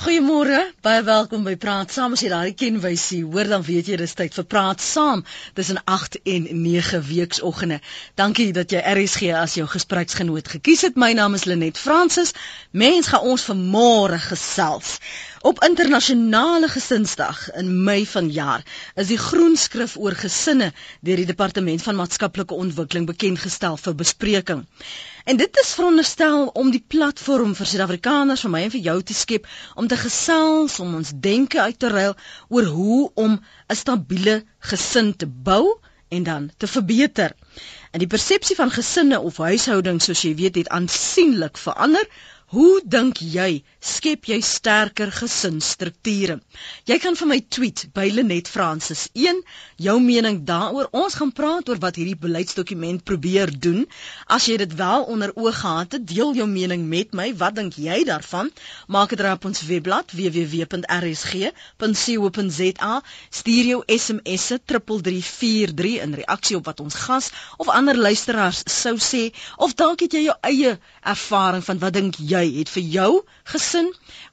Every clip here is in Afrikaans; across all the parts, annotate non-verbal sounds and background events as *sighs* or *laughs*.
Goeiemôre, baie welkom by Praat Saam. As jy daai kenwysie hoor, dan weet jy dis tyd vir Praat Saam tussen 8 en 9 weekoggende. Dankie dat jy RSG as jou gespreksgenoot gekies het. My naam is Lenet Fransis. Mens gaan ons vanmôre gesels. Op internasionale gesinsdag in Mei vanjaar is die groen skrif oor gesinne deur die Departement van Maatskaplike Ontwikkeling bekend gestel vir bespreking. En dit is veronderstel om die platform vir Suid-Afrikaners vir my en vir jou te skep om te gesels, om ons denke uit te ruil oor hoe om 'n stabiele gesin te bou en dan te verbeter. En die persepsie van gesinne of huishoudings, soos jy weet, het aansienlik verander Hoe dink jy skep jy sterker gesinsstrukture? Jy kan vir my tweet by Lenet Francis 1 jou mening daaroor. Ons gaan praat oor wat hierdie beleidsdokument probeer doen. As jy dit wel onder oog gehad het, deel jou mening met my. Wat dink jy daarvan? Maak dit op ons webblad www.rsg.co.za. Stuur jou SMS'e 3343 in reaksie op wat ons gas of ander luisteraars sou sê of dalk het jy jou eie ervaring van wat dink jy jy het vir jou gesin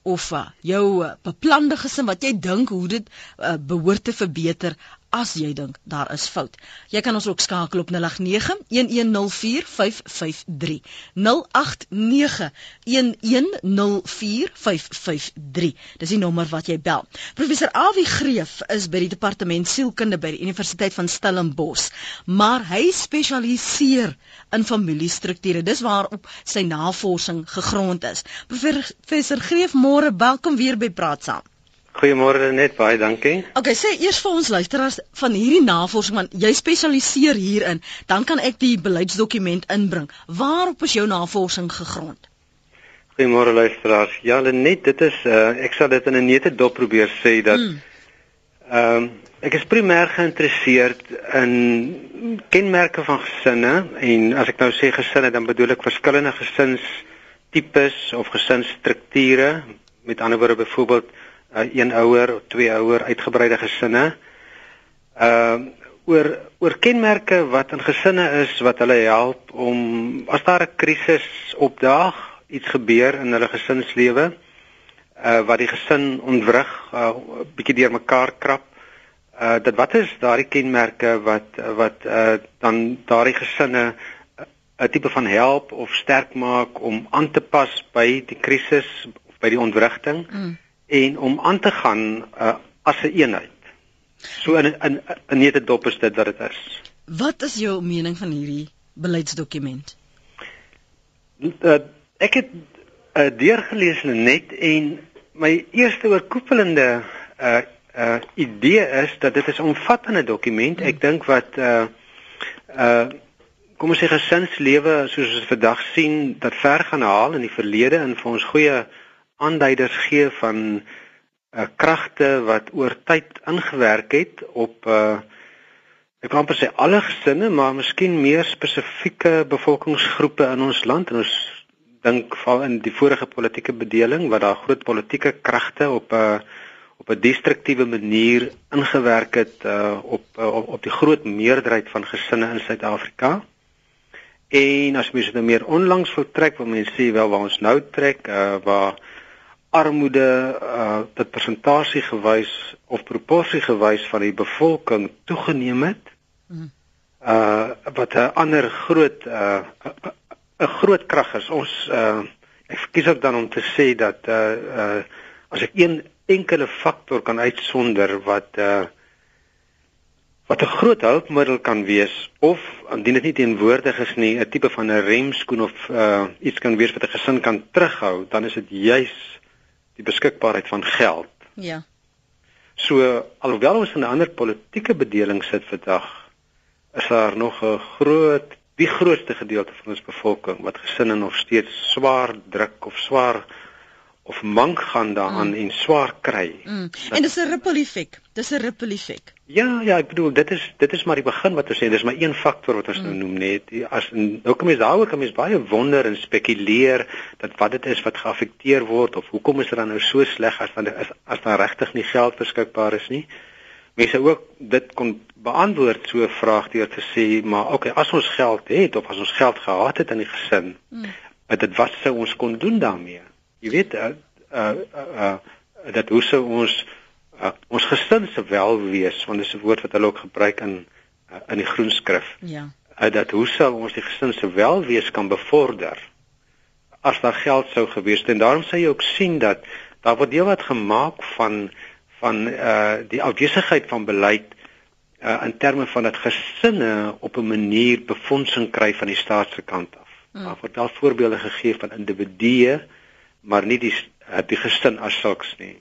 of uh, jou uh, beplande gesin wat jy dink hoe dit uh, behoort te verbeter as jy dink daar is fout. Jy kan ons ook skakel op 0891104553. 0891104553. Dis die nommer wat jy bel. Professor Awie Greef is by die departement sielkunde by die Universiteit van Stellenbosch, maar hy spesialiseer in familiestrukture. Dis waarop sy navorsing gegrond is. Professor Greef, môre welkom weer by Praat Saam. Goeiemôre net baie dankie. Okay, sê eers vir ons luisteraars van hierdie navorsing want jy spesialiseer hierin, dan kan ek die beleidsdokument inbring. Waarop is jou navorsing gegrond? Goeiemôre luisteraars. Ja, net dit is uh, ek sal dit in 'n nette dop probeer sê dat hmm. ehm um, ek is primêr geïnteresseerd in kenmerke van gesinne en as ek nou sê gesinne dan bedoel ek verskillende gesinstipes of gesinsstrukture. Met ander woorde byvoorbeeld uh, een ouer of twee ouer uitgebreide gesinne. Ehm uh, oor oor kenmerke wat in gesinne is wat hulle help om as daar 'n krisis opdaag, iets gebeur in hulle gesinslewe, uh wat die gesin ontwrig, uh bietjie deurmekaar krap. Uh dit wat is daardie kenmerke wat wat uh dan daardie gesinne 'n tipe van help of sterk maak om aan te pas by die krisis of by die ontwrigting. Mm en om aan te gaan uh, as 'n een eenheid. So in in 'n nette dop is dit wat dit is. Wat is jou mening van hierdie beleidsdokument? Uh, ek het uh, deurgelees net en my eerste oorkoepelende uh uh idee is dat dit is 'n omvattende dokument. Ek dink wat uh uh kom ons sê gesinslewe soos ons vandag sien dat ver gaan haal in die verlede en vir ons goeie aanduiders gee van uh, kragte wat oor tyd ingewerk het op uh ek kan amper sê alle gesinne, maar miskien meer spesifieke bevolkingsgroepe in ons land en ons dink val in die vorige politieke bedeling wat daar groot politieke kragte op 'n uh, op 'n destruktiewe manier ingewerk het uh op, uh, op die groot meerderheid van gesinne in Suid-Afrika. En as mens dit nou meer onlangs wil trek, wil mense sê wel waar ons nou trek, uh waar armoede uh dit persentasie gewys of proporsie gewys van die bevolking toegeneem het. Mm. Uh wat 'n ander groot uh 'n groot krag is. Ons uh ek verkies ook dan om te sê dat uh uh as ek een enkele faktor kan uitsonder wat uh wat 'n groot hulpmiddel kan wees of indien dit nie teenwoordig is nie 'n tipe van 'n remskoen of uh iets kan wees wat 'n gesin kan terughou, dan is dit juis die beskikbaarheid van geld. Ja. So alhoewel ons in 'n ander politieke bedeling sit vandag, is daar nog 'n groot die grootste gedeelte van ons bevolking wat gesinne nog steeds swaar druk of swaar of mank gaan daaraan mm. en swaar kry. Mm. En dis 'n ripple effek. Dis 'n ripple effek. Ja, ja, ek bedoel dit is dit is maar die begin wat ons sê, dis maar een faktor wat ons mm. nou noem net. As nou kom jy daaroor kom jy baie wonder en spekuleer dat wat dit is wat geaffekteer word of hoekom is dit dan nou so sleg as dan is as dan regtig nie geld beskikbaar is nie. Mense ook dit kon beantwoord so 'n vraag deur te sê, maar okay, as ons geld het of as ons geld gehad het in die gesin, mm. dit wat sou ons kon doen daarmee? Jy weet uh uh, uh dat hoe sou ons uh, ons gesin se welwees want dis 'n woord wat hulle ook gebruik in uh, in die groen skrif. Ja. Uh, dat hoe sou ons die gesin se welwees kan bevorder as daar geld sou gewees het en daarom sê jy ook sien dat daar word deel wat gemaak van van uh die afwesigheid van beleid uh in terme van dat gesinne op 'n manier befondsing kry van die staat se kant af. Mm. Daar word wel voorbeelde gegee van individue maar nie die uh, die gesin as sulks nie.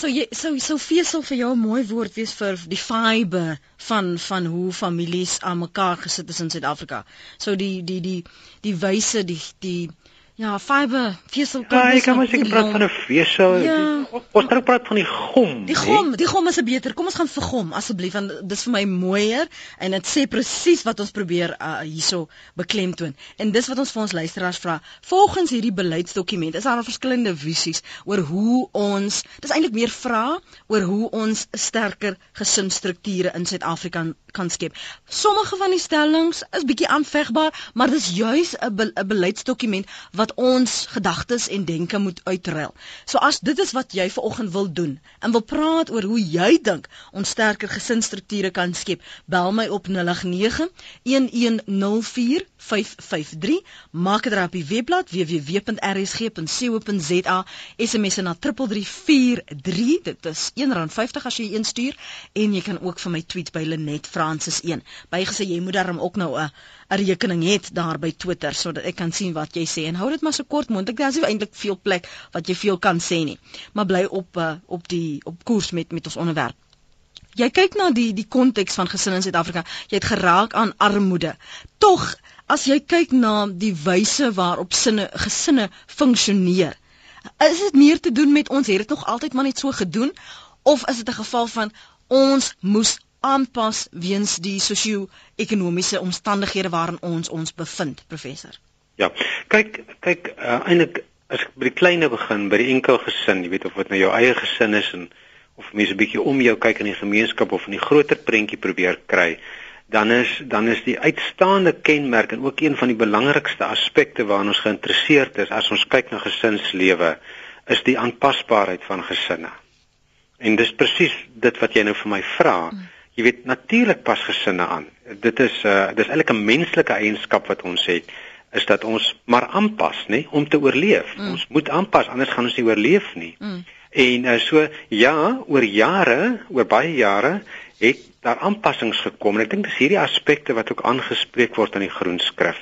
So jy so so vesel vir jou 'n mooi woord wees vir die fiber van van hoe families aan mekaar gesit is in Suid-Afrika. So die die die die wyse die die Ja, fiber, vesel kom. Ja, ek kan maar seker praat van 'n vesel. Ja. Ons kan praat van die gom. Die gom, die gom is 'n beter. Kom ons gaan vir gom asseblief want dis vir my mooier en dit sê presies wat ons probeer uh, hierso beklemtoon. En dis wat ons vir ons luisteraars vra. Volgens hierdie beleidsdokument is daar verskillende visies oor hoe ons, dis eintlik meer vrae oor hoe ons sterker gesinsstrukture in Suid-Afrika kan skep. Sommige van die stellings is bietjie aanvegbaar, maar dis juis 'n be beleidsdokument wat wat ons gedagtes en denke moet uitruil. So as dit is wat jy ver oggend wil doen en wil praat oor hoe jy dink ons sterker gesinsstrukture kan skep, bel my op 089 1104 553 maak dit op die webblad www.rsg.co.za SMS na 3343 dit is R1.50 as jy een stuur. En jy kan ook vir my tweet by Lenet Francis 1 bygesê jy moet daarom ook nou 'n 'n rekening het daar by Twitter sodat ek kan sien wat jy sê. En hou dit maar so kort moontlik daar is nie eintlik veel plek wat jy veel kan sê nie. Maar bly op uh, op die op koers met met ons onderwerp. Jy kyk na die die konteks van gesinne in Suid-Afrika. Jy het geraak aan armoede. Tog as jy kyk na die wyse waarop sinne gesinne funksioneer, is dit meer te doen met ons het dit nog altyd maar net so gedoen of is dit 'n geval van ons moes aanpas weens die sosio-ekonomiese omstandighede waarin ons ons bevind, professor? Ja. Kyk, kyk uh, eintlik as ek by die kleine begin, by die enkel gesin, jy weet of dit nou jou eie gesin is en of mense 'n bietjie om jou kyk in die gemeenskap of in die groter prentjie probeer kry dan is dan is die uitstaande kenmerk en ook een van die belangrikste aspekte waaraan ons geïnteresseerd is as ons kyk na gesinslewe is die aanpasbaarheid van gesinne. En dis presies dit wat jy nou vir my vra. Jy weet natuurlik pas gesinne aan. Dit is uh dis eintlik 'n menslike eienskap wat ons het is dat ons maar aanpas, nê, om te oorleef. Mm. Ons moet aanpas anders gaan ons nie oorleef nie. Mm. En uh, so ja, oor jare, oor baie jare het daar aanpassings gekom en ek dink dis hierdie aspekte wat ook aangespreek word in die groen skrif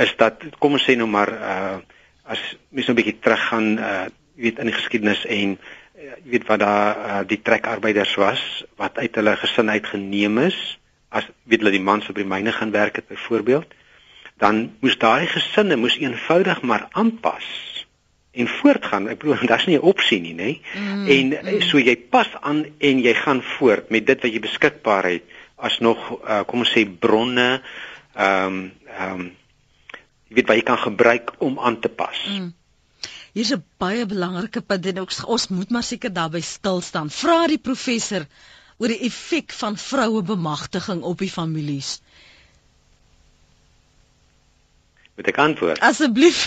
is dat kom ons sê nou maar uh as mens nou 'n bietjie teruggaan uh jy weet in die geskiedenis en uh, jy weet wat daar uh, die trekarbeiders was wat uit hulle gesin uitgeneem is as weet hulle die mans op die myne gaan werk het byvoorbeeld dan moes daai gesinne moes eenvoudig maar aanpas en voortgaan. Ek bedoel, *laughs* daar's nie 'n opsie nie, nê? Mm, en mm. so jy pas aan en jy gaan voort met dit wat jy beskikbaar het as nog uh, kom ons sê bronne ehm um, ehm um, jy weet wat jy kan gebruik om aan te pas. Mm. Hier's 'n baie belangrike punt en ons ons moet maar seker daarby stil staan. Vra die professor oor die effek van vroue bemagtiging op die families. Moet ek antwoord? Asseblief.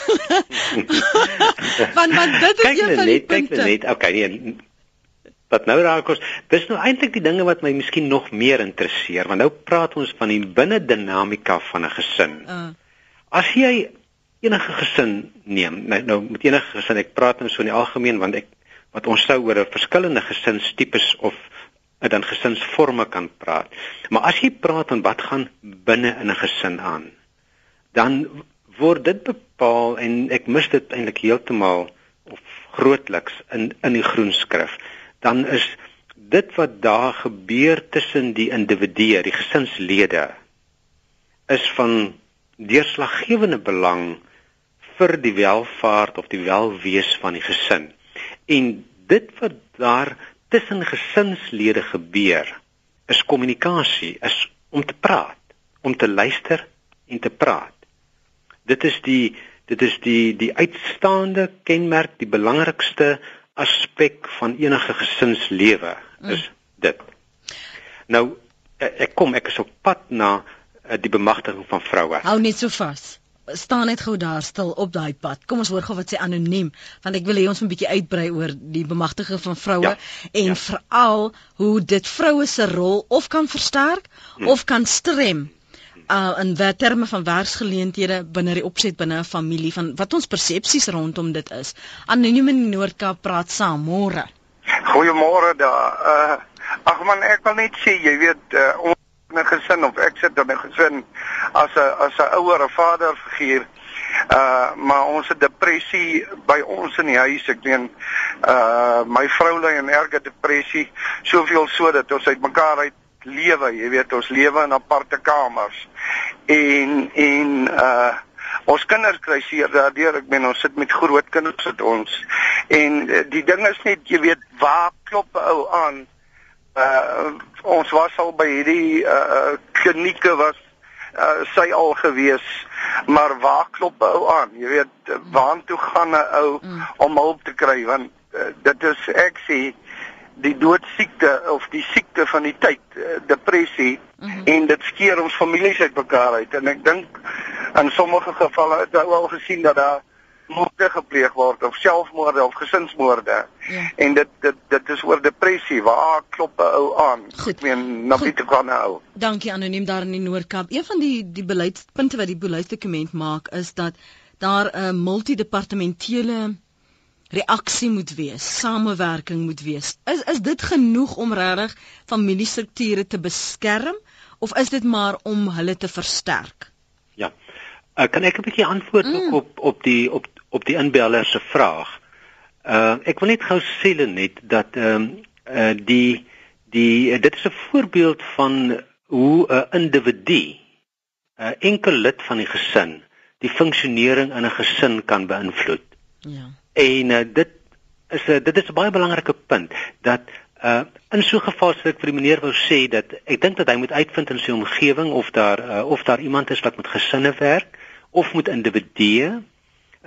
*laughs* want want dit is kyk een van die net, punte. Kyk net, okay, nee. Wat nou raak ons, dis nou eintlik die dinge wat my miskien nog meer interesseer, want nou praat ons van die binne dinamika van 'n gesin. Uh. As jy enige gesin neem, nou, nou met enige gesin, ek praat nou so in die algemeen want ek wat ons sou oor 'n verskillende gesinstipes of dan gesinsforme kan praat. Maar as jy praat van wat gaan binne in 'n gesin aan, dan word dit bepaal en ek mis dit eintlik heeltemal of grootliks in in die groen skrif. Dan is dit wat daar gebeur tussen die individue die gesinslede is van deurslaggewende belang vir die welfaart of die welwees van die gesin. En dit wat daar tussen gesinslede gebeur is kommunikasie is om te praat om te luister en te praat dit is die dit is die die uitstaande kenmerk die belangrikste aspek van enige gesinslewe mm. is mm. dit nou e, ek kom ek is op pad na e, die bemagtiging van vroue hou net so vas staan net gou daar stil op daai pad. Kom ons hoor gou wat sê anoniem, want ek wil hê ons moet 'n bietjie uitbrei oor die bemagtiging van vroue ja. en ja. veral hoe dit vroue se rol of kan versterk hm. of kan strem uh in terme van werksgeleenthede binne die opset binne 'n familie van wat ons persepsies rondom dit is. Anoniem in Noord-Kaap praat saam môre. Goeiemôre daar. Uh ag man, ek wil net sê jy weet uh, ons 'n gesin of ek sit in 'n gesin as 'n as 'n ouer of vader figuur. Uh maar ons het depressie by ons in die huis. Ek meen uh my vrou ly in erge depressie, soveel so dat ons uitmekaar uit lewe, jy weet, ons lewe in aparte kamers. En en uh ons kinders kry seer daardeur. Ek meen ons sit met groot kinders met ons. En uh, die ding is net, jy weet, waar klop 'n ou aan? uh ons was al by hierdie uh klinieke was uh sy al gewees maar waar klop ou aan jy weet waartoe gaan 'n ou mm. om hulp te kry want uh, dit is ek sê die doodsiekte of die siekte van die tyd uh, depressie mm -hmm. en dit skeer ons families uitmekaar uit en ek dink in sommige gevalle het ou al gesien dat daar moorde gepleeg word of selfmoorde of gesinsmoorde. Ja. En dit dit dit is oor depressie waar klop 'n ou aan. Goed. Ek meen na wie te gaan nou. Dankie anoniem daar in die Noord-Kaap. Een van die die beleidspunte wat die beleidsdokument maak is dat daar 'n multidepartementele reaksie moet wees, samewerking moet wees. Is is dit genoeg om regtig familiestrukture te beskerm of is dit maar om hulle te versterk? Ja. Uh, kan ek 'n bietjie antwoord mm. op op die op op die inbeller se vraag. Uh ek wil net gou sê net dat ehm um, uh die die dit is 'n voorbeeld van hoe 'n individu 'n enkel lid van die gesin die funksionering in 'n gesin kan beïnvloed. Ja. En uh, dit is 'n dit is 'n baie belangrike punt dat uh in so 'n geval sou ek vir die meneer wou sê dat ek dink dat hy moet uitvind in sy omgewing of daar uh, of daar iemand is wat met gesinne werk of met individue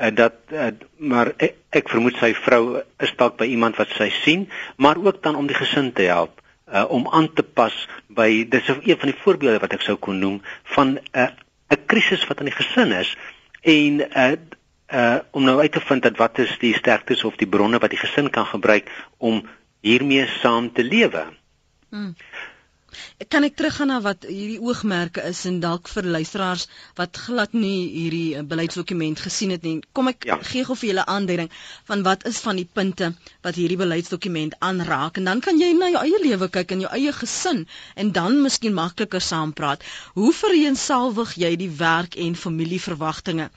uh, dat uh, maar ek, ek vermoed sy vrou is dalk by iemand wat sy sien, maar ook dan om die gesin te help uh, om aan te pas by dis een van die voorbeelde wat ek sou kon noem van 'n uh, 'n krisis wat in die gesin is en uh, uh om nou uit te vind dat wat is die sterktes of die bronne wat die gesin kan gebruik om hiermee saam te lewe. Hmm. Kan ek teruggaan na wat hierdie oogmerke is en dalk vir luisteraars wat glad nie hierdie eh, beleidsdokument gesien het nie. Kom ek ja. gee gou vir julle aanduiding van wat is van die punte wat hierdie beleidsdokument aanraak en dan kan jy na jou eie lewe kyk en jou eie gesin en dan miskien makliker saampraat. Hoe vereensalwig jy die werk en familieverwagtinge?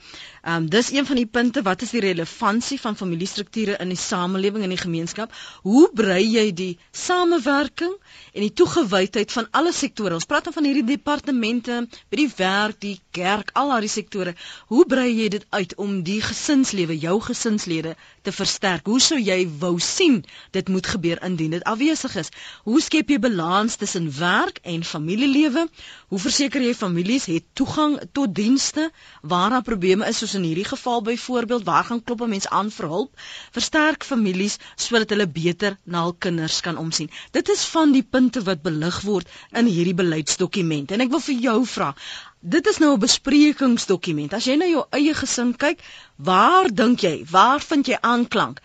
Ehm um, dis een van die punte wat is die relevantie van familiestrukture in die samelewing en die gemeenskap? Hoe brei jy die samewerking en die toegewydheid van alle sektore? Ons praat dan van hierdie departemente, by die werk, die kerk, al daardie sektore. Hoe brei jy dit uit om die gesinslewe, jou gesinslede te versterk? Hoe sou jy wou sien dit moet gebeur indien dit afwesig is? Hoe skep jy balans tussen werk en familielewe? Hoe verseker jy families het toegang tot dienste waar daar probleme is soos in hierdie geval byvoorbeeld waar gaan klop 'n mens aan vir hulp? Versterk families sodat hulle beter na hul kinders kan omsien. Dit is van die punte wat belig word in hierdie beleidsdokument en ek wil vir jou vra Dit is nou 'n besprekingsdokument. As jy na jou eie gesin kyk, waar dink jy? Waar vind jy aanklank?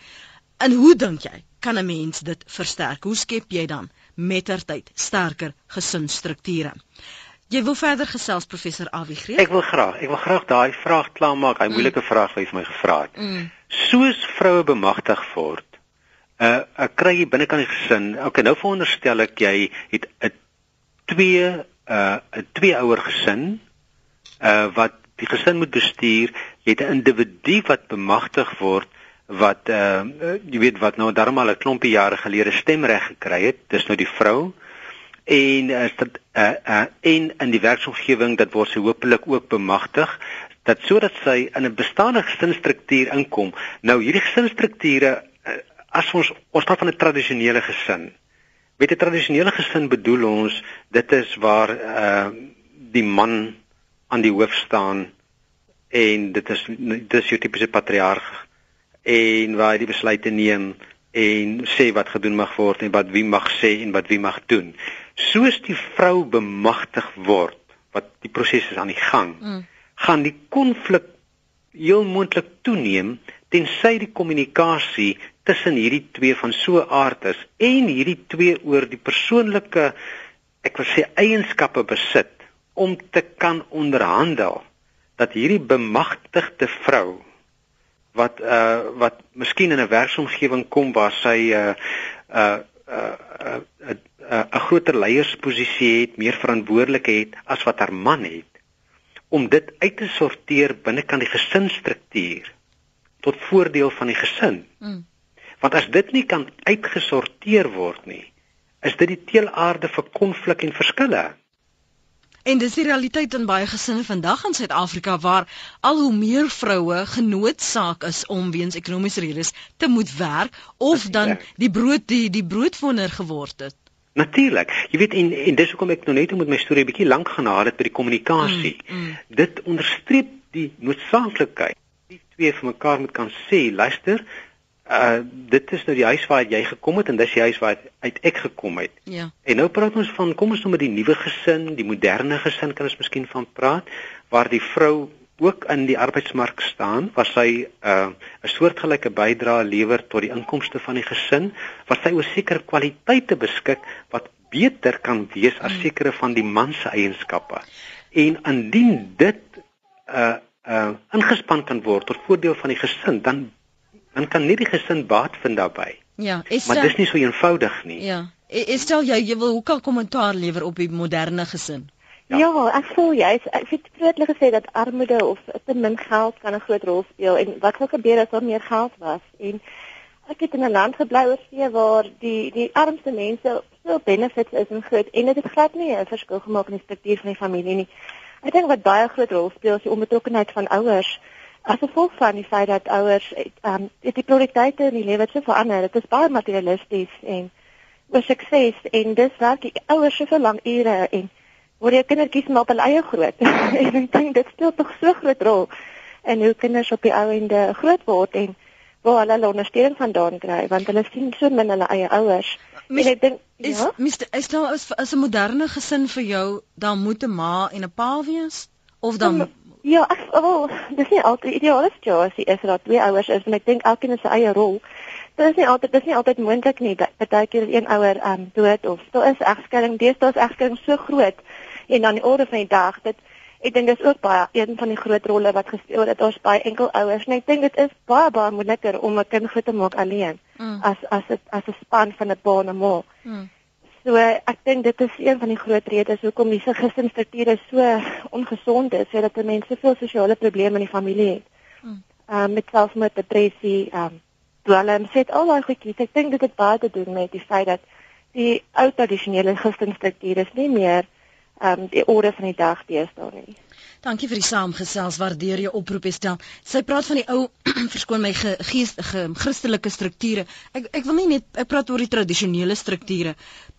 En hoe dink jy kan 'n mens dit versterk? Hoe skep jy dan mettertyd sterker gesinsstrukture? Jy wil verder gesels professor Avigreet? Ek wil graag. Ek wil graag daai vraag klaarmaak, daai mm. moeilike vraag wat jy vir my gevra het. Mm. Soos vroue bemagtig word, uh, uh kry jy binnekant die gesin. Okay, nou veronderstel ek jy het 'n twee uh 'n twee ouer gesin uh wat die gesin moet bestuur. Jy het 'n individu wat bemagtig word wat uh jy weet wat nou darmal 'n klompie jare gelede stemreg gekry het. Dis nou die vrou en is dit uh, uh en in die werksomgewing dat word sy hopelik ook bemagtig dat sodat sy in 'n bestaande gesinsstruktuur inkom. Nou hierdie gesinsstrukture uh, as ons ons praat van 'n tradisionele gesin. Met 'n tradisionele gesin bedoel ons dit is waar uh die man aan die hoof staan en dit is dis jou tipiese patriarg en waar hy die besluite neem en sê wat gedoen mag word en wat wie mag sê en wat wie mag doen soos die vrou bemagtig word wat die proses is aan die gang mm. gaan die konflik heel moontlik toeneem tensy die kommunikasie tussen hierdie twee van so aard is en hierdie twee oor die persoonlike ek wil sê eienskappe besit om te kan onderhandel dat hierdie bemagtigde vrou wat uh wat miskien in 'n werksomgewing kom waar sy uh uh 'n uh, uh, uh, uh, uh, groter leiersposisie het, meer verantwoordelikheid het as wat haar man het om dit uit te sorteer binne kan die gesinsstruktuur tot voordeel van die gesin. Mm. Want as dit nie kan uitgesorteer word nie, is dit die teelaarde vir konflik en verskille. En dis die realiteit in baie gesinne vandag in Suid-Afrika waar al hoe meer vroue genoodsaak is om weens ekonomiese redes te moet werk of dan die brood die die broodwonner geword het. Natuurlik. Jy weet en en dis hoekom ek nou net met my storie bietjie lank genaal het by die kommunikasie. Mm, mm. Dit onderstreep die noodsaaklikheid die twee vir mekaar moet kan sê, luister, uh dit is nou die huis waar jy gekom het en dis die huis waar uit ek gekom het. Ja. En nou praat ons van kom ons nou met die nuwe gesin, die moderne gesin kan ons miskien van praat waar die vrou ook in die arbeidsmark staan waar sy 'n uh, 'n soortgelyke bydrae lewer tot die inkomste van die gesin, waar sy oor sekere kwaliteite beskik wat beter kan wees as hmm. sekere van die man se eienskappe. En indien dit 'n uh, uh, ingespan kan word tot voordeel van die gesin, dan dan kan nie die gesin baat vind daarbey. Ja, is Maar dis nie so eenvoudig nie. Ja. Is stel jy jy wil hoe kan kommentaar lewer op die moderne gesin? Ja, ja ek voel jy ek het grootlik gesê dat armoede of te min geld kan 'n groot rol speel en wat sou gebeur as daar meer geld was en ek het in 'n land gebly oor see waar die die armste mense so benefits is en groot en dit het glad nie 'n verskil gemaak in die struktuur van die familie nie. Ek dink wat baie groot rol speel is die onbetrokkenheid van ouers. As gevolg van die feit dat ouers ehm um, die prioriteite in die lewe so verander, dit is baie materialisties en oor sukses en dis werk die ouers so lank ure en word jou kindertjies maar op hulle eie groot. *laughs* en ek dink dit speel tog so groot rol in hoe kinders op die ou ende groot word en waar hulle hulle ondersteuning vandaan kry want hulle sien so min hulle eie ouers. Mis, en ek dink ja, is is nou as as 'n moderne gesin vir jou dan moet 'n ma en 'n pa wees of dan Ja, ek wel, dis nie altyd as as jy is dat twee ouers is en ek dink elkeen het sy eie rol dit is nie altyd dis nie altyd moontlik nie baie keer is een ouer um dood of daar is egskeiding deesdae is egskeiding so groot en dan die orde van die dag dit ek dink dis ook baie een van die groot rolle wat gespeel dat ons baie enkel ouers en ek dink dit is baie baie moeiliker om 'n kind groot te maak alleen mm. as as dit as 'n span van 'n pa en 'n ma mm. so ek dink dit is een van die groot redes hoekom die gesinsstrukture so ongesond is sodat mense soveel sosiale probleme in die familie het mm. um, met selfmoord depressie um, dwelm sit al daai goedjies. Ek dink dit het baie te doen met die feit dat die ou tradisionele gisterstrukture is nie meer ehm um, die orde van die dag deesdae nie. Dankie vir die saamgesels. Waardeer jou oproep stel. Sy praat van die ou *clears throat* verskoon my gees ge, Christelike strukture. Ek ek wil nie net ek praat oor die tradisionele strukture.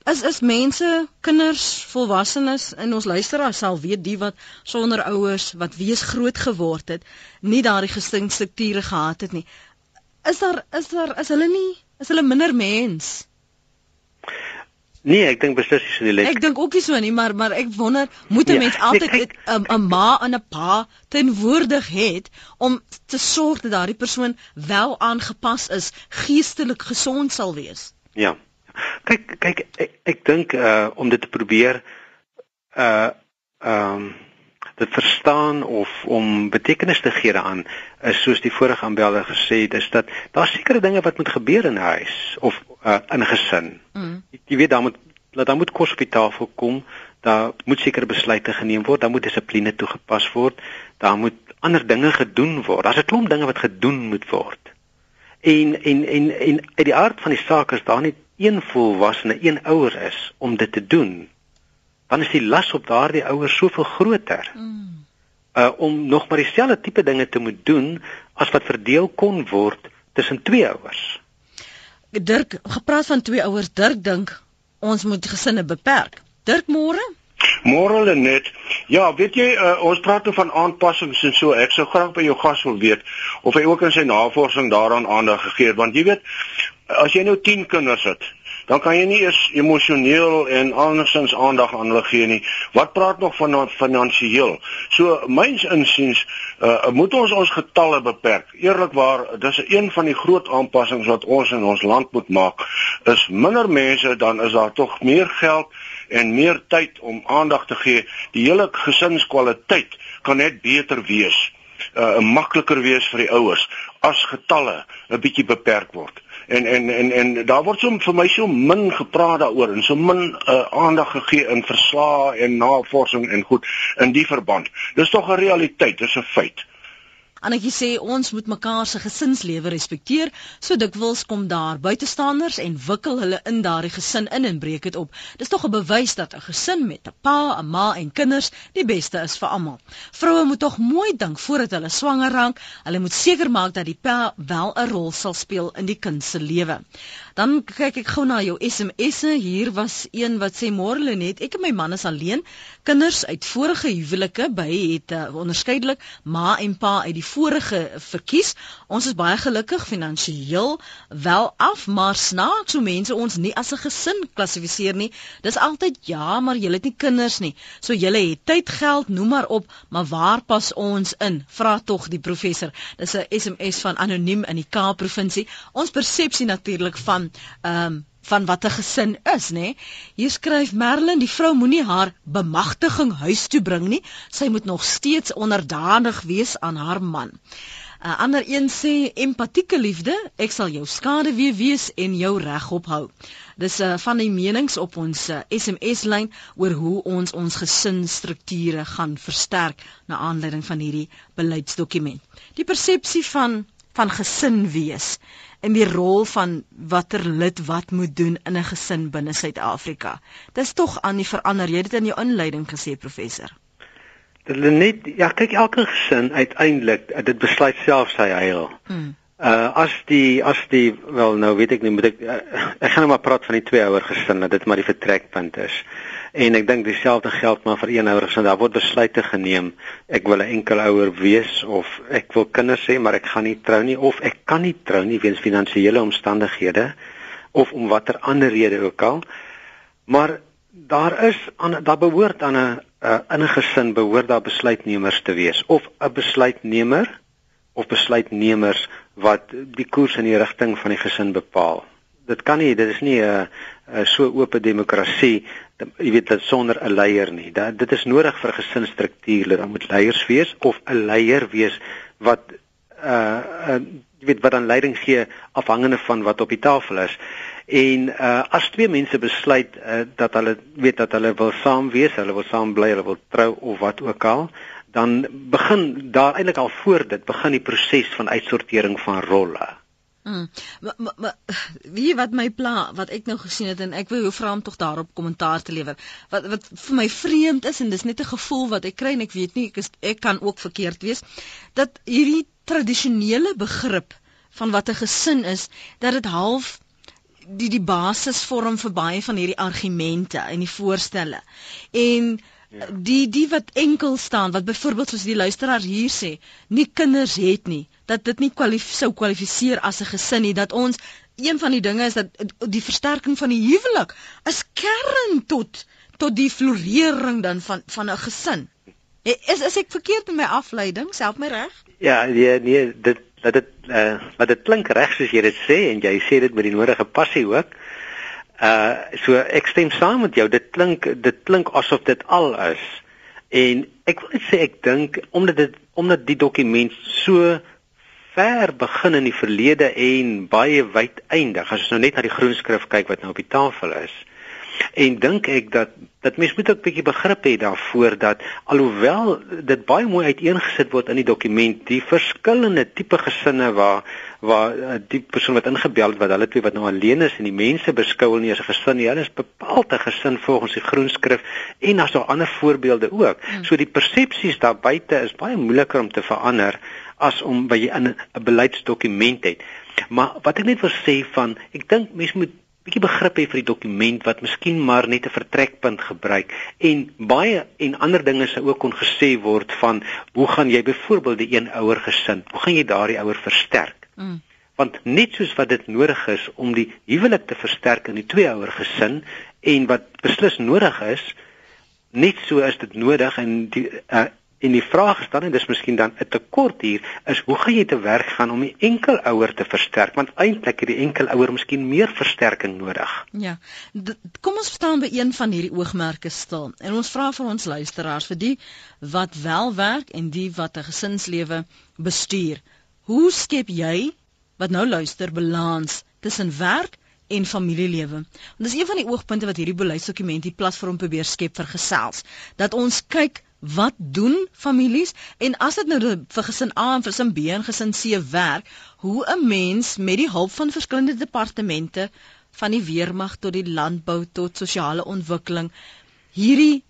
Is is mense, kinders, volwassenes in ons luisteraars sal weet die wat sonder ouers wat wees groot geword het, nie daardie gesinsstrukture gehad het nie is daar is daar is hulle nie is hulle minder mens? Nee, ek dink beslis nie so nie. Ek dink ook nie so nie, maar maar ek wonder, moet 'n nee, mens altyd 'n nee, um, ma en 'n pa tenwoordig het om te sorg dat daardie persoon wel aangepas is, geestelik gesond sal wees? Ja. Kyk, kyk ek, ek dink uh om dit te probeer uh ehm um, dit verstaan of om betekenis te gee daaraan is soos die vorige aanbeller gesê het is dat daar sekere dinge wat moet gebeur in 'n huis of uh, in 'n gesin. Mm. Jy weet dan moet dat daar moet kos op die tafel kom, daar moet sekere besluite geneem word, daar moet dissipline toegepas word, daar moet ander dinge gedoen word. Daar's 'n klomp dinge wat gedoen moet word. En en en en uit die aard van die saak is daar net een volwassene, een ouer is om dit te doen dan is die las op daardie ouers soveel groter. Mm. Uh om nog maar dieselfde tipe dinge te moet doen as wat verdeel kon word tussen twee ouers. Dirk, gepraat van twee ouers, Dirk dink ons moet gesinne beperk. Dirk môre? Môre net. Ja, weet jy, uh, ons praat oor van aanpassings en so. Ek sou graag by jou gas wil weet of hy ook in sy navorsing daaraan aandag gegee het want jy weet as jy nou 10 kinders het, dan kan jy nie eers emosioneel en andersins aandag aan hulle gee nie. Wat praat nog van finansiëel? So myns insiens uh, moet ons ons getalle beperk. Eerlikwaar, dis een van die groot aanpassings wat ons in ons land moet maak. Is minder mense dan is daar tog meer geld en meer tyd om aandag te gee. Die hele gesinskwaliteit kan net beter wees. Uh makliker wees vir die ouers as getalle 'n bietjie beperk word en en en en daar word so vir my so min gepraat daaroor en so min uh, aandag gegee in verslae en navorsing en goed in die verband. Dis tog 'n realiteit, dis 'n feit. Annetjie sê ons moet mekaar se gesinslewe respekteer. So dikwels kom daar buitestanders en wikkel hulle in daardie gesin in en breek dit op. Dis tog 'n bewys dat 'n gesin met 'n pa, 'n ma en kinders die beste is vir almal. Vroue moet tog mooi dink voordat hulle swanger raak. Hulle moet seker maak dat die pa wel 'n rol sal speel in die kind se lewe. Dan kyk ek gou na jou SMS'e. Hier was een wat sê môre Lenet, ek en my man is alleen. Kinders uit vorige huwelike by het uh, onderskeidelik ma en pa uit die vorige verkies. Ons is baie gelukkig finansiëel wel af, maar snaaks hoe mense ons nie as 'n gesin klassifiseer nie. Dis altyd ja, maar jy het nie kinders nie. So jy het tyd, geld, noem maar op, maar waar pas ons in? Vra tog die professor. Dis 'n SMS van anoniem in die Kaap provinsie. Ons persepsie natuurlik van ehm um, van wat 'n gesin is, nê? Hier skryf Merlin, die vrou moenie haar bemagtiging huis toe bring nie. Sy moet nog steeds onderdanig wees aan haar man. 'n uh, Ander een sê empatieke liefde, ek sal jou skade weer wees en jou reg ophou. Dis uh, van die menings op ons uh, SMS lyn oor hoe ons ons gesinsstrukture gaan versterk na aanleiding van hierdie beleidsdokument. Die persepsie van van gesin wees in die rol van watter lid wat moet doen in 'n gesin binne Suid-Afrika. Dis tog aan die verander. Jy het dit in jou inleiding gesê, professor. Dit is net ja, kyk elke gesin uiteindelik dit besluit self sy heil. Hmm. Uh as die as die wel nou weet ek nie moet ek uh, ek gaan nou maar praat van die twee ouer gesinne, dit maar die vertrekpunt is. En ek dink dieselfde geld maar vir eenouer gesin. Daar word besluite geneem. Ek wil 'n enkel ouer wees of ek wil kinders hê, maar ek gaan nie trou nie of ek kan nie trou nie weens finansiële omstandighede of om watter ander rede ook al. Maar daar is aan daar behoort aan 'n uh, in 'n gesin behoort daar besluitnemers te wees of 'n besluitnemer of besluitnemers wat die koers in die rigting van die gesin bepaal. Dit kan nie, dit is nie 'n so oop demokrasie, jy weet dit sonder 'n leier nie. Dat dit is nodig vir gesinsstruktuur, dat daar moet leiers wees of 'n leier wees wat uh, uh jy weet wat dan leiding gee afhangende van wat op die tafel is. En uh as twee mense besluit uh, dat hulle weet dat hulle wil saam wees, hulle wil saam bly, hulle wil trou of wat ook al, dan begin daar eintlik al voor dit begin die proses van uitsortering van rolle. Mm. Maar, maar, maar *sighs* wie wat my pla wat ek nou gesien het en ek wil jou vra om tog daarop kommentaar te lewer. Wat wat vir my vreemd is en dis net 'n gevoel wat ek kry en ek weet nie ek is ek kan ook verkeerd wees dat hierdie tradisionele begrip van wat 'n gesin is dat dit half die die basis vorm vir baie van hierdie argumente en die voorstelle. En Ja. die die wat enkel staan wat byvoorbeeld soos die luisteraar hier sê nie kinders het nie dat dit nie kwalif sou kwalifiseer as 'n gesin nie dat ons een van die dinge is dat die versterking van die huwelik is kern tot tot die floreering dan van van 'n gesin. Is is ek verkeerd in my afleiding? Self my reg? Ja nee nee dit dat dit uh, wat dit klink reg soos jy dit sê en jy sê dit met die nodige passie ook Uh so ek stem saam met jou. Dit klink dit klink asof dit al is. En ek wil net sê ek dink omdat dit omdat die dokument so ver begin in die verlede en baie wyd eindig. As ons nou net na die groen skrif kyk wat nou op die tafel is. En dink ek dat dat mens moet ook 'n bietjie begrip hê daarvoor dat alhoewel dit baie mooi uiteengesit word in die dokument, die verskillende tipe gesinne waar waar uh, die persoon wat ingebel het wat hulle twee wat nou alleen is en die mense beskou hulle nie as 'n gesin nie. Hulle is bepaald 'n gesin volgens die groen skrif en daar's nog ander voorbeelde ook. Hmm. So die persepsies daar buite is baie moeiliker om te verander as om by jy in 'n beleidsdokument het. Maar wat ek net wil sê van ek dink mense moet bietjie begrip hê vir die dokument wat miskien maar net 'n vertrekpunt gebruik en baie en ander dinge sou ook kon gesê word van hoe gaan jy byvoorbeeld die een ouer gesin, hoe gaan jy daardie ouer versterk? Mm. want net soos wat dit nodig is om die huwelik te versterk in die tweeouer gesin en wat beslis nodig is net so is dit nodig en die uh, En die vraag is dan en dis miskien dan 'n tekort hier is hoe gaan jy te werk gaan om die enkelouer te versterk want eintlik het die enkelouer miskien meer versterking nodig. Ja. Kom ons staan by een van hierdie oogmerke stil. En ons vra vir ons luisteraars vir die wat wel werk en die wat 'n gesinslewe bestuur. Hoe skep jy wat nou luister balans tussen werk en familielewe. Want dis een van die oogpunte wat hierdie beleidsdokument die platform probeer skep vir gesels. Dat ons kyk wat doen families en as dit nou vir gesin A en vir gesin B en gesin C werk, hoe 'n mens met die hulp van verskillende departemente van die weermag tot die landbou tot sosiale ontwikkeling hierdie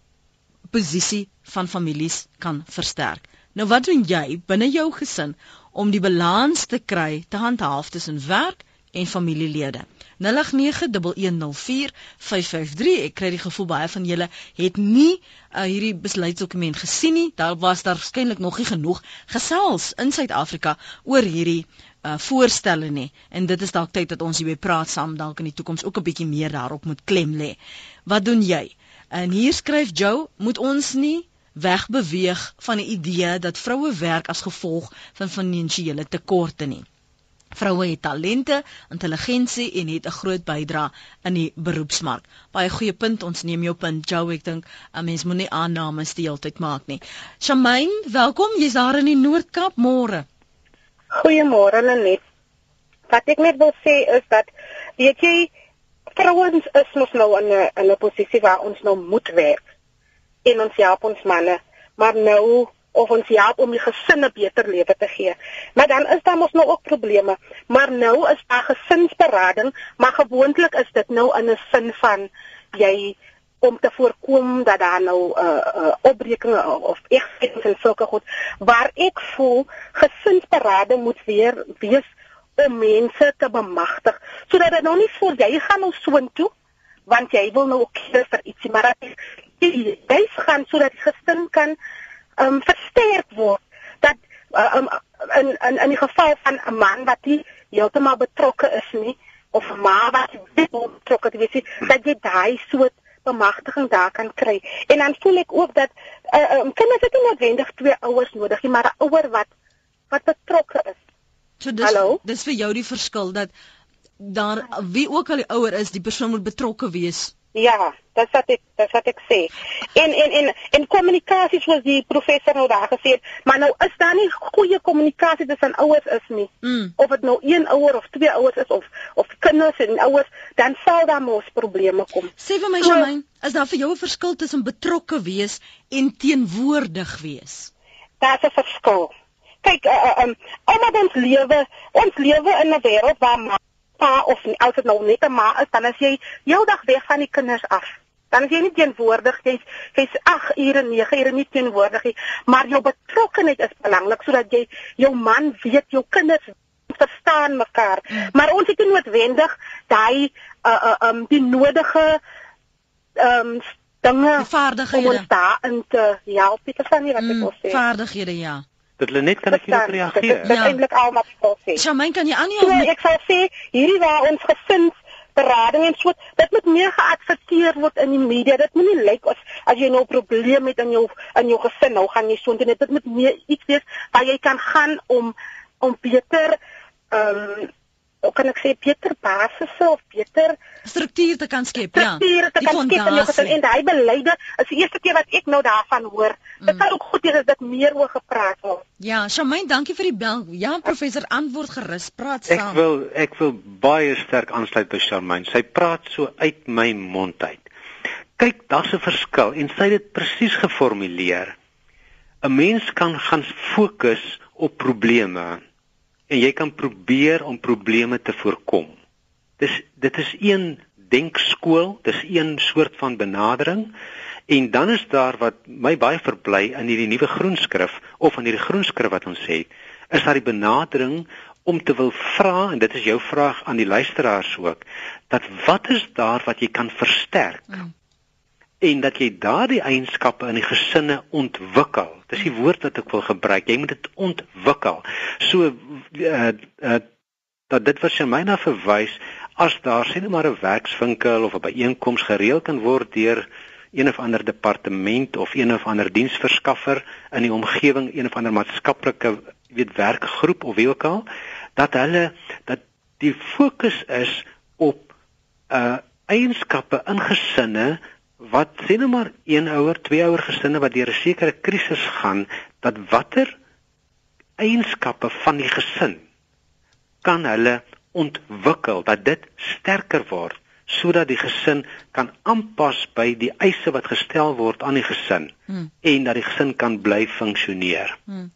posisie van families kan versterk. Nou wat doen jy binne jou gesin om die balans te kry te handhaaf tussen werk en familielede? 0891104553. Ek kry die gevoel baie van julle het nie uh, hierdie besluitdokument gesien nie. Daar was daar waarskynlik nog nie genoeg gesels in Suid-Afrika oor hierdie uh voorstelle nie en dit is dalk tyd dat ons hierby praat saam dalk in die toekoms ook 'n bietjie meer daarop moet klem lê. Wat doen jy? En hier skryf Joe, moet ons nie wegbeweeg van die idee dat vroue werk as gevolg van finansiële tekorte nie. Vroue het talente, intelligensie en het 'n groot bydrae in die beroepsmark. Baie goeie punt, ons neem jou punt, Joe. Ek dink 'n mens moenie aannames die hele tyd maak nie. Shamaine, welkom. Jy's daar in die Noord-Kaap môre. Goeiemôre Lenet. Wat ek net wil sê is dat weet jy vrouens is mos nou in 'n in 'n posisie waar ons nou moet werk en ons help ons manne, maar nou of ons help om die gesinne beter lewe te gee. Maar dan is daar mos nou ook probleme. Maar nou is daar gesinsberading, maar gewoonlik is dit nou in 'n sin van jy om te voorkom dat daar nou 'n uh, eh, uh, eh, opbrekinge of egtheid en sulke goed waar ek voel gesinsberading moet weer wees om mense te bemagtig sodat dit nou nie voor jy gaan nou soontoe want jy wil nou ook kies vir ietsie maar dat jy jy gaan sodat die gesin kan um, versterk word dat uh, um, in in in die geval van 'n man wat nie heeltemal betrokke is nie of 'n ma wat nie betrokke is nie dat jy daai soort bemagtiging daar kan kry en dan voel ek ook dat uh, um, kinders het nie noodwendig twee ouers nodig nie maar 'n ouer wat wat betrokke is so dis Hallo? dis vir jou die verskil dat daar wie ook al die ouer is die persoon moet betrokke wees Ja, dit wat ek dit wat ek sê. En en en en kommunikasie soos die professor nou daar gesê het, maar nou is daar nie goeie kommunikasie tussen ouers is nie. Mm. Of dit nou een ouer of twee ouers is of of kinders en ouers, dan sal daar mos probleme kom. Sê vir my, Shamaine, is daar vir jou 'n verskil tussen betrokke wees en teenwoordig wees? Daar's 'n verskil. Kyk, uh, uh, um, omdat ons lewe, ons lewe in 'n wêreld waar pa of nie, as dit nou net 'n ma is, dan as jy heeldag weg van die kinders af. Dan is jy nie teenwoordig jy jy's 8 ure 9 ure nie teenwoordig nie, maar jou betrokkeheid is belangrik sodat jy jou man weet, jou kinders verstaan mekaar. Mm. Maar ons het nie noodwendig daai uh uh um die nodige um dinge vaardighede om ons daarin te help. Dit is dan nie wat ek mm, wil sê. Vaardighede ja. Dit lê net kan hierop reageer. Dit is ja. eintlik al wat ek wil sê. Shamaine, kan jy aan so, Ek sal sê hierdie waar ons gesins berading en so dit moet meer geadverteer word in die media. Dit moenie lyk like as as jy nou 'n probleem het in jou in jou gesin, nou gaan jy so intoe net dit moet meer iets wees waar jy kan gaan om om beter ehm um, kan ek sê beter basisse of beter struktuur te kan skep ja. die fondasie. en daai beleide is die eerste keer wat ek nou daarvan hoor. Mm. dit kan ook goed wees as dit meer oor gepraat word. Ja Shamaine dankie vir die bel. Ja professor antwoord gerus. Praat saam. ek wil ek wil baie sterk aansluit by Shamaine sy praat so uit my mond uit. Kyk daar's 'n verskil en sy het dit presies geformuleer. 'n mens kan gaan fokus op probleme en jy kan probeer om probleme te voorkom. Dis dit is een denkskool, dis een soort van benadering en dan is daar wat my baie verbly in hierdie nuwe groenskrif of in hierdie groenskrif wat ons sê, is daar die benadering om te wil vra en dit is jou vraag aan die luisteraars ook dat wat is daar wat jy kan versterk? Mm en dat jy daardie eienskappe in die gesinne ontwikkel. Dis die woord wat ek wil gebruik. Jy moet dit ontwikkel. So uh uh dat dit wat sy my na verwys as daar sien maar 'n werkswinkel of 'n byeenkoms gereël kan word deur een of ander departement of een of ander diensverskaffer in die omgewing, een of ander maatskaplike weet werkgroep of wie ook al, dat hulle dat die fokus is op uh eienskappe in gesinne wat sê nou maar een ouer, twee ouer gesinne wat deur 'n sekere krisis gaan, dat watter eienskappe van die gesin kan hulle ontwikkel dat dit sterker word sodat die gesin kan aanpas by die eise wat gestel word aan die gesin hmm. en dat die gesin kan bly funksioneer. Hmm.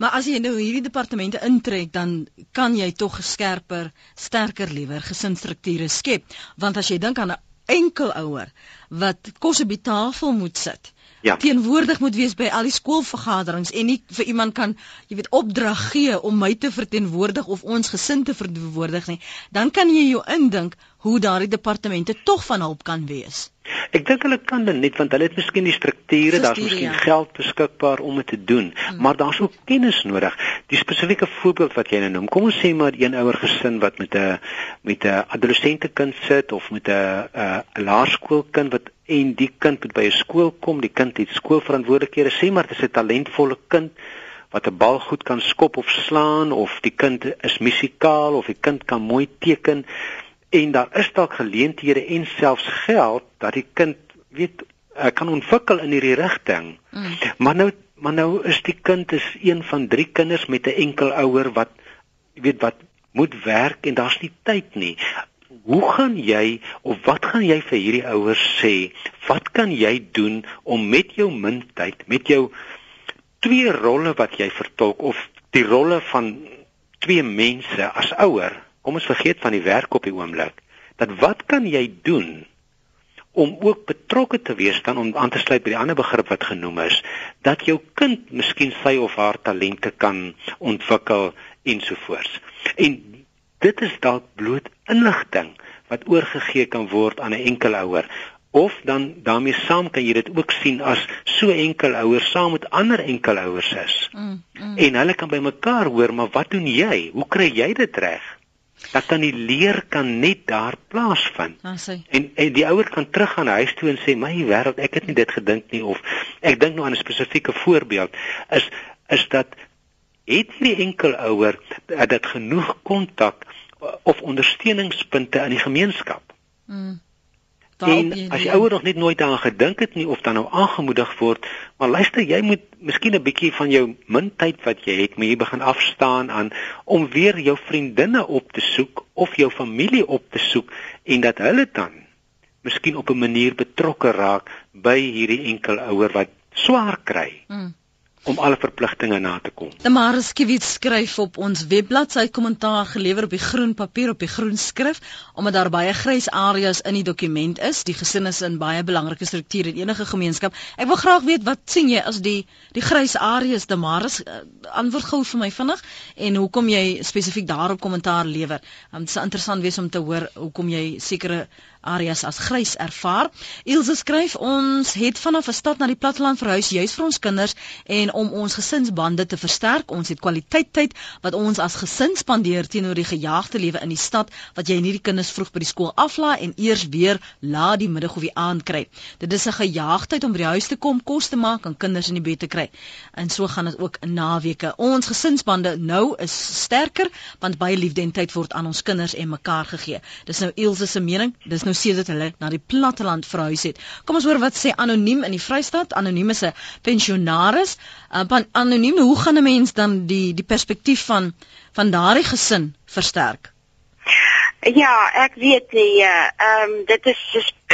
Maar as jy nou hierdie departemente intrek dan kan jy tog geskerper, sterker liewer gesinsstrukture skep want as jy dink aan 'n enkel ouer wat kos op die tafel moet sit ja. teenwoordig moet wees by al die skoolvergaderings en nie vir iemand kan jy weet opdrag gee om my te verteenwoordig of ons gesin te verteenwoordig nie, dan kan jy jou indink hoe daardie departemente tog van hulp kan wees. Ek dink hulle kan dit net want hulle het miskien die strukture, daar's miskien ja. geld beskikbaar om dit te doen, hmm. maar daar's ook kennis nodig. Die spesifieke voorbeeld wat jy nou noem, kom ons sê maar een ouer gesin wat met 'n met 'n adolessente kind sit of met 'n 'n laerskoolkind wat en die kind moet by 'n skool kom, die kind het skoolverantwoordelikhede, sê maar dit is 'n talentvolle kind wat 'n bal goed kan skop of slaan of die kind is musikaal of die kind kan mooi teken en daar is dalk geleenthede en selfs geld dat die kind weet uh, kan ontwikkel in hierdie rigting. Mm. Maar nou maar nou is die kind is een van drie kinders met 'n enkel ouer wat weet wat moet werk en daar's nie tyd nie hoe gaan jy of wat gaan jy vir hierdie ouers sê? Wat kan jy doen om met jou min tyd, met jou twee rolle wat jy vertolk of die rolle van twee mense as ouer, kom ons vergeet van die werk op die oomblik, dat wat kan jy doen om ook betrokke te wees dan om aan te sluit by die ander begrip wat genoem is dat jou kind miskien sy of haar talente kan ontwikkel ensovoorts. En dit is dalk bloot inligting wat oorgegee kan word aan 'n enkel ouer of dan daarmee saam kan jy dit ook sien as so enkel ouers saam met ander enkel ouers is. Mm, mm. En hulle kan by mekaar hoor, maar wat doen jy? Hoe kry jy dit reg? Dat dan die leer kan net daar plaasvind. Ah, en, en die ouer kan teruggaan huis toe en sê, "My wêreld, ek het nie dit gedink nie of ek dink nou aan 'n spesifieke voorbeeld is is dat het hierdie enkel ouer dat genoeg kontak of ondersteuningspunte in die gemeenskap. Mm. En as jy ouer nog net nooit daaraan gedink het nie of dan nou aangemoedig word, maar luister, jy moet miskien 'n bietjie van jou min tyd wat jy het, moet jy begin afstaan aan om weer jou vriendinne op te soek of jou familie op te soek en dat hulle dan miskien op 'n manier betrokke raak by hierdie enkel ouer wat swaar kry. Mm om alle verpligtinge na te kom. Tamara Skiewicz skryf op ons webblad sy kommentaar gelewer op die groen papier op die groen skrif omdat daar baie grys areas in die dokument is. Die gesin is in baie belangrike strukture in enige gemeenskap. Ek wil graag weet wat sien jy as die die grys areas Tamara uh, antwoord gou vir my vinnig en hoekom jy spesifiek daarop kommentaar lewer. Um, dit sou interessant wees om te hoor hoekom jy sekere areas as grys ervaar. Ilse skryf ons het vanaf 'n stad na die platteland verhuis juis vir ons kinders en om ons gesinsbande te versterk. Ons het kwaliteit tyd wat ons as gesin spandeer teenoor die gejaagde lewe in die stad wat jy nie die kinders vroeg by die skool aflaai en eers weer laat die middag of die aand kry. Dit is 'n gejaagdheid om by die huis te kom, kos te maak en kinders in die bed te kry. En so gaan dit ook naweke. Ons gesinsbande nou is sterker want baie liefde en tyd word aan ons kinders en mekaar gegee. Dis nou Ilse se mening. Dis nou nou sedert hulle na die platteland verhuis het. Kom ons hoor wat sê anoniem in die Vrystaat. Anoniem is 'n pensionaris. Uh, anoniem, hoe gaan 'n mens dan die die perspektief van van daardie gesin versterk? Ja, ek weet nie. Ehm uh, um, dit is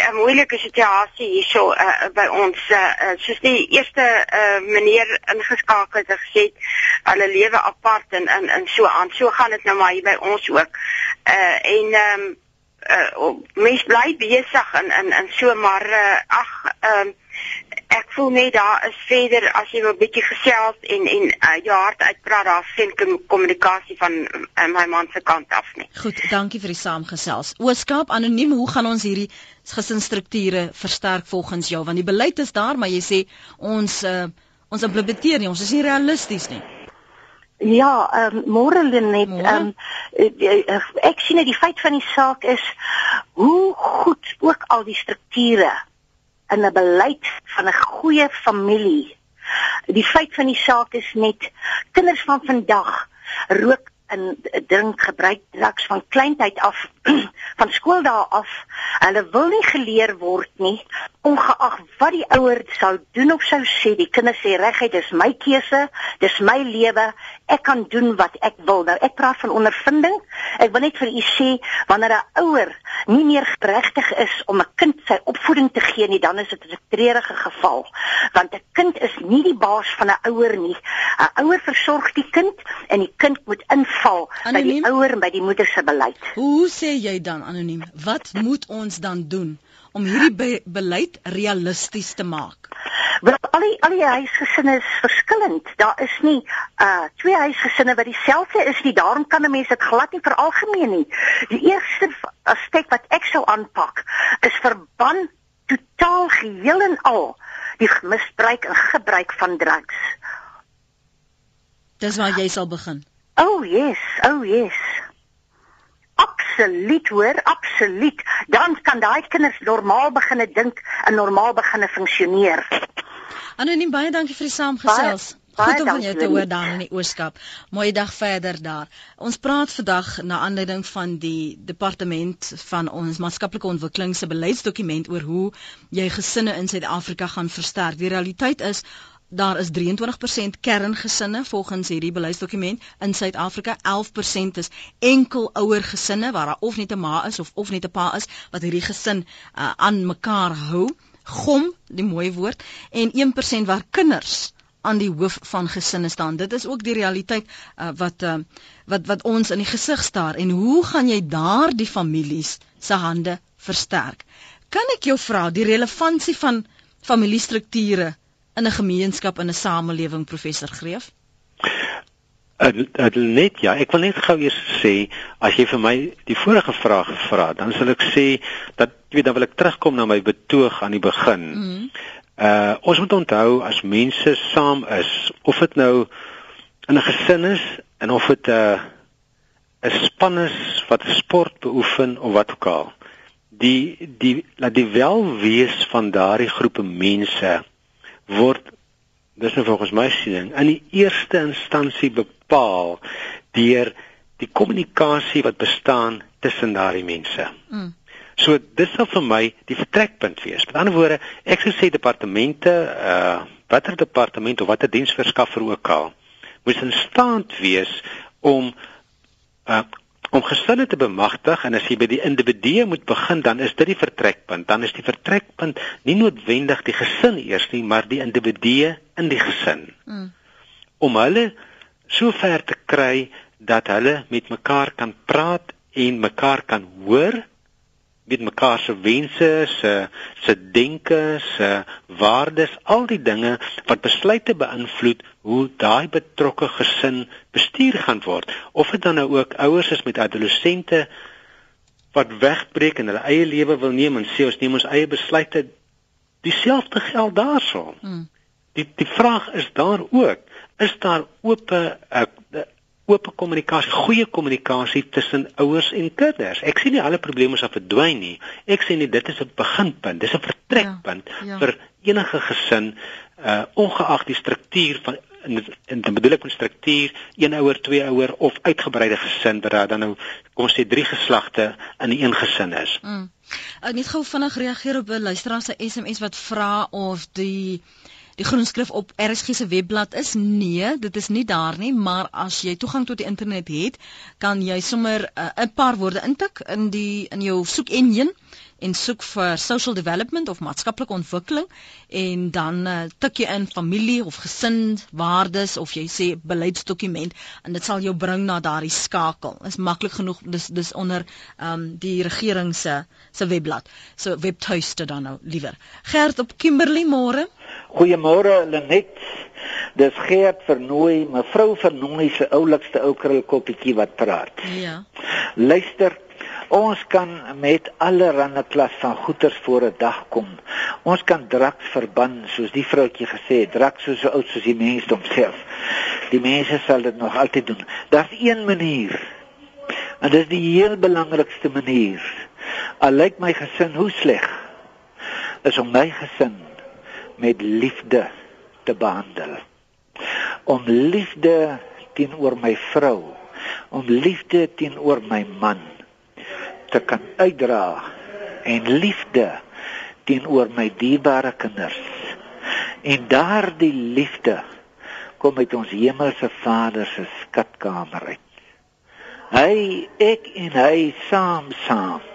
'n moeilike situasie hierso uh, by ons. Uh, soos die eerste uh, meneer ingeskakel het gesê, hulle lewe apart en en en so aan. So gaan dit nou maar hier by ons ook. Uh, en ehm um, uh, mens bly besig en en en so maar uh, ag uh, ek voel net daar is verder as jy 'n bietjie gesels en en uh, jou hart uitpraat daar geen kommunikasie van uh, my man se kant af nie. Goed, dankie vir die saamgesels. Ooskaap anoniem, hoe gaan ons hierdie gesinstrukture versterk volgens jou want die beleid is daar, maar jy sê ons uh, ons implementeer nie, ons is nie realisties nie. Ja, ehm um, môre Lenet, ehm um, ek sien dat die feit van die saak is hoe goed ook al die strukture in 'n beleid van 'n goeie familie. Die feit van die saak is net kinders van vandag rook en drink gebruik drugs van kleintyd af *clears throat* van skooldae af. Hulle wil nie geleer word nie ongeag wat die ouer sou doen of sou sê. Die kinders sê reguit dis my keuse, dis my lewe. Ek kan doen wat ek wil. Nou ek praat van ondervinding. Ek wil net vir u sê wanneer 'n ouer nie meer geregtig is om 'n kind sy opvoeding te gee nie, dan is dit 'n treurige geval. Want 'n kind is nie die baas van 'n ouer nie. 'n Ouer versorg die kind en die kind moet inval anoniem? by die ouer en by die moeder se beleid. Hoe sê jy dan anoniem? Wat moet ons dan doen? Om hierdie be beleid realisties te maak? Wel al die al die huisgesinne is verskillend. Daar is nie uh twee huisgesinne wat dieselfde is nie. Daarom kan 'n mens dit glad nie veralgemeen nie. Die eerste aspek wat ek sou aanpak is verban totaal geheel en al die misbruik en gebruik van drugs. Dis waar jy sal begin. Oh yes, oh yes absoluut hoor, absoluut. Dan kan daai kinders normaal begine dink en normaal begine funksioneer. Anoniem baie dankie vir die saamgesels. Goed om van jou te hoor daar in die Ooskap. Mooi dag verder daar. Ons praat vandag na aanleiding van die departement van ons maatskaplike ontwikkeling se beleidsdokument oor hoe jy gesinne in Suid-Afrika gaan versterk. Die realiteit is Daar is 23% kerngesinne volgens hierdie beleidsdokument in Suid-Afrika. 11% is enkel ouer gesinne waar daar of net 'n ma is of of net 'n pa is wat hierdie gesin uh, aan mekaar hou. Gom, die mooi woord, en 1% waar kinders aan die hoof van gesinne staan. Dit is ook die realiteit uh, wat uh, wat wat ons in die gesig staar en hoe gaan jy daardie families se hande versterk? Kan ek jou vra die relevantie van familiestrukture in 'n gemeenskap in 'n samelewing professor Greef? Dit net ja, ek wil net gou eers sê as jy vir my die vorige vraag het, dan sal ek sê dat weet dan wil ek terugkom na my betoog aan die begin. Mm -hmm. Uh ons moet onthou as mense saam is, of dit nou in 'n gesin is en of dit 'n uh, 'n span is wat sport beoefen of wat ook al. Die die laat die welwees van daardie groepe mense word dis nou volgens my siening in die eerste instansie bepaal deur die kommunikasie wat bestaan tussen daardie mense. Mm. So dis sal vir my die vertrekpunt wees. Met ander woorde, ek sou sê departemente, uh watter departement of watter diensverskaffer ook al, moet in staat wees om uh om gesinne te bemagtig en as jy by die individu moet begin dan is dit die vertrekpunt dan is die vertrekpunt nie noodwendig die gesin eers nie maar die individu in die gesin mm. om hulle so ver te kry dat hulle met mekaar kan praat en mekaar kan hoor met mekaar se wense, se se denke, se waardes, al die dinge wat besluite beïnvloed hoe daai betrokke gesin bestuur gaan word. Of dit dan nou ook ouers is met adolessente wat wegbreek en hulle eie lewe wil neem en sê ons neem ons eie besluite. Dieselfde geld daarso. Hmm. Die die vraag is daar ook, is daar oop 'n uh, oop kommunikasie, goeie kommunikasie tussen ouers en kinders. Ek sien nie alle probleme sal verdwyn nie. Ek sê net dit is 'n beginpunt, dis 'n vertrekpunt ja, ja. vir enige gesin uh ongeag die struktuur van en dan bedoel ek met struktuur een ouer, twee ouer of uitgebreide gesin waar daar dan nou kom ons sê drie geslagte in een gesin is. Mm. Ek net gou vinnig reageer op 'n luisteraar se SMS wat vra of die die groenskrif op RSG se webblad is? Nee, dit is nie daar nie, maar as jy toegang tot die internet het, kan jy sommer uh, 'n paar woorde intik in die in jou soek enjin en soek vir social development of maatskaplike ontwikkeling en dan uh, tik jy in familie of gesin waardes of jy sê beleidsdokument en dit sal jou bring na daardie skakel. Is maklik genoeg dis dis onder um, die regering se se webblad. So webtuiste dan nou liewer. Gert op Kimberley môre. Goeiemôre Lenet. Dis Gert Vernooi, mevrou Vernooi se oulikste ou krulkoppietjie wat praat. Ja. Luister, ons kan met allerlei klas van goeters voor 'n dag kom. Ons kan draks verban, soos die vroutjie gesê het, draks so oud soos die mens homself. Die mense sal dit nog altyd doen. Daar's een manier. En dis die heel belangrikste manier. Al lyk my gesin hoe sleg, is om my gesin met liefde te behandel. Om liefde teenoor my vrou, om liefde teenoor my man te kan uitdra en liefde teenoor my dierbare kinders. En daardie liefde kom uit ons hemelse Vader se skatkamer uit. Hy ek en hy saam saam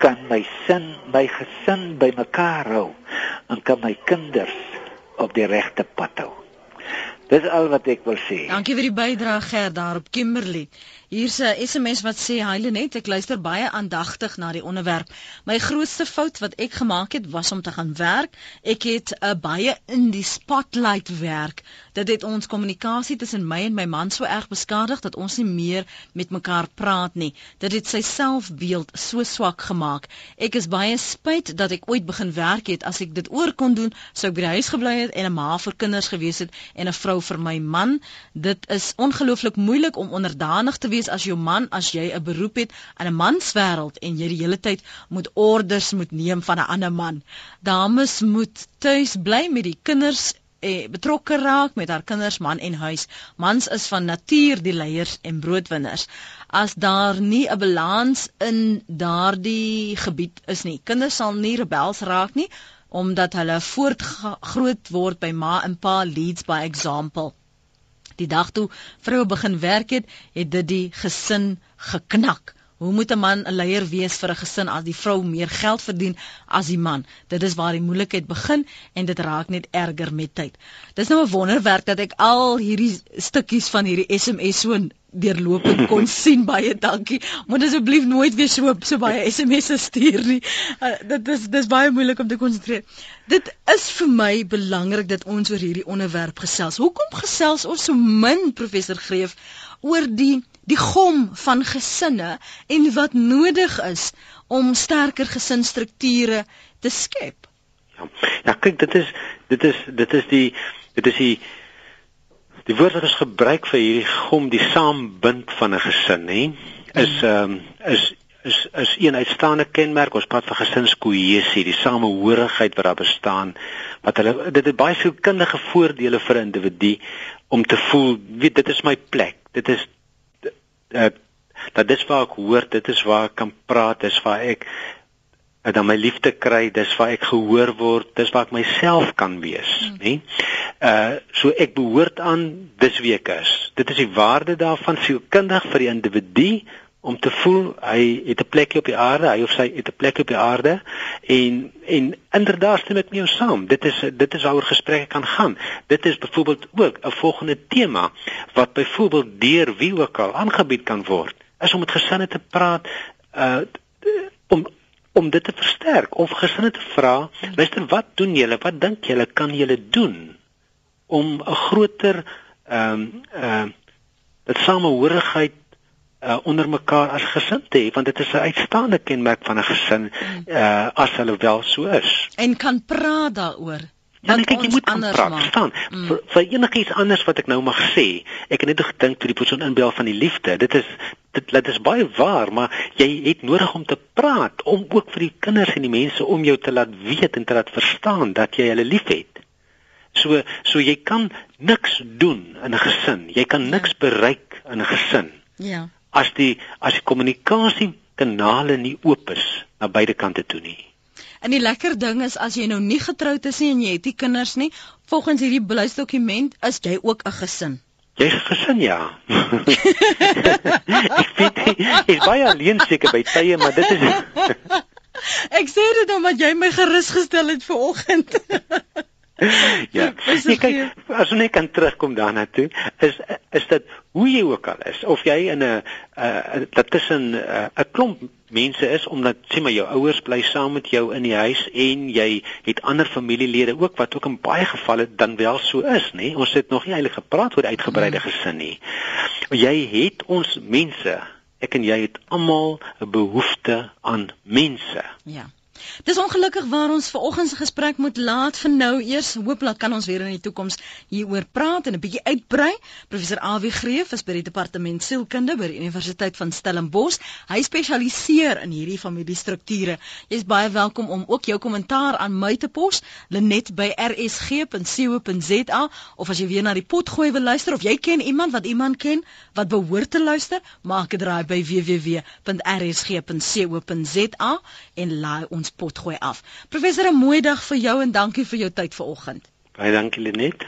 kan my sin, my gesin bymekaar hou en kan my kinders op die regte pad hou. Dis al wat ek wil sê. Dankie vir die bydrae Gert daarop Kimberley. Hier's 'n SMS wat sê: "Hi Lenet, ek luister baie aandagtig na die onderwerp. My grootste fout wat ek gemaak het was om te gaan werk. Ek het 'n uh, baie in die spotlight werk. Dit het ons kommunikasie tussen my en my man so erg beskadig dat ons nie meer met mekaar praat nie. Dit het sy selfbeeld so swak gemaak. Ek is baie spyt dat ek ooit begin werk het. As ek dit oor kon doen, sou ek by die huis gebly het en 'n ma vir kinders gewees het en 'n vrou vir my man. Dit is ongelooflik moeilik om onderdanig te wees as jou man as jy 'n beroep het in 'n manswêreld en jy die hele tyd moet orders moet neem van 'n ander man. Dames moet tuis bly met die kinders eh, betrokke raak met haar kinders, man en huis. Mans is van natuur die leiers en broodwinners. As daar nie 'n balans in daardie gebied is nie, kinders sal nie rebels raak nie omdat hulle voortgroot word by ma en pa leads by example. Die dag toe vroue begin werk het, het dit die gesin geknak. Hoe moet 'n man 'n leier wees vir 'n gesin as die vrou meer geld verdien as die man? Dit is waar die moeilikheid begin en dit raak net erger met tyd. Dis nou 'n wonderwerk dat ek al hierdie stukkies van hierdie SMS so deurlopend kon *laughs* sien baie dankie. Moet asseblief nooit weer so so baie SMS'e stuur nie. Uh, dit is dis baie moeilik om te konsentreer. Dit is vir my belangrik dat ons oor hierdie onderwerp gesels. Hoekom gesels ons so min professor Greef oor die die gom van gesinne en wat nodig is om sterker gesinsstrukture te skep? Ja. Ja, kyk, dit is dit is dit is die dit is die Die woord wat ons gebruik vir hierdie gom, die saambind van 'n gesin, hè, is mm. ehm um, is is is een uitstaande kenmerk. Ons praat van gesinskohesie, die samehorigheid wat daar bestaan, wat hulle dit het baie sielkundige voordele vir 'n individu om te voel, weet dit is my plek. Dit is uh, dat dis waar ek hoort, dit is waar ek kan praat, dis waar ek en dan my liefde kry, dis waar ek gehoor word, dis waar ek myself kan wees, mm. nê? Uh so ek behoort aan dis wie ek is. Dit is die waarde daarvan sielkundig vir die individu om te voel hy het 'n plekjie op die aarde, hy of sy het 'n plek op die aarde en en inderdaad stem ek met jou saam. Dit is dit is waaroor gesprekke kan gaan. Dit is byvoorbeeld ook 'n volgende tema wat byvoorbeeld deur wie ook al aangebied kan word. Is om met gesinne te praat uh om om dit te versterk of gesinne te vra, luister, wat doen julle? Wat dink julle kan julle doen om 'n groter ehm um, ehm uh, dit samehorigheid uh, onder mekaar as gesin te hê want dit is 'n uitstaande kenmerk van 'n gesin uh, as hulle wel so is. En kan praat daaroor. Ja, ek kyk jy moet anders praat, verstaan. Mm. Vir, vir enigiets anders wat ek nou mag sê, ek het net gedink toe die persoon inbel van die liefde. Dit is dit dit is baie waar, maar jy het nodig om te praat om ook vir die kinders en die mense om jou te laat weet en te laat verstaan dat jy hulle liefhet. So so jy kan niks doen in 'n gesin. Jy kan ja. niks bereik in 'n gesin. Ja. As die as die kommunikasie kanale nie oop is na beide kante toe nie. En die lekker ding is as jy nou nie getroud is nie en jy het nie kinders nie, volgens hierdie beleidsdokument is jy ook 'n gesin. Jy is 'n gesin ja. *laughs* ek weet jy is baie alleen seker by tye, maar dit is *laughs* Ek sê dit omdat jy my gerus gestel het vir oggend. *laughs* *laughs* ja. Nee, kyk, as ons net kan terugkom daarna toe, is is dit hoe jy ook al is of jy in 'n uh, dat tussen 'n uh, klomp mense is omdat sê maar jou ouers bly saam met jou in die huis en jy het ander familielede ook wat ook in baie gevalle dan wel so is, nê? Ons het nog nie eintlik gepraat oor uitgebreide mm. gesin nie. Jy het ons mense, ek en jy het almal 'n behoefte aan mense. Ja. Dis ongelukkig waar ons vanoggend se gesprek moet laat vir nou eers. Hooplik kan ons weer in die toekoms hieroor praat en 'n bietjie uitbrei. Professor Awie Greef is by die departement sielkunde by die Universiteit van Stellenbosch. Hy spesialiseer in hierdie familiestrukture. Jy's baie welkom om ook jou kommentaar aan my te pos, linet@rsg.co.za of as jy weer na die pot gooi wil luister of jy ken iemand wat iemand ken wat behoort te luister, maak 'n draai by www.rsg.co.za en laai ons potgooi af. Professor, 'n mooi dag vir jou en dankie vir jou tyd vanoggend. Baie dankie Lenet.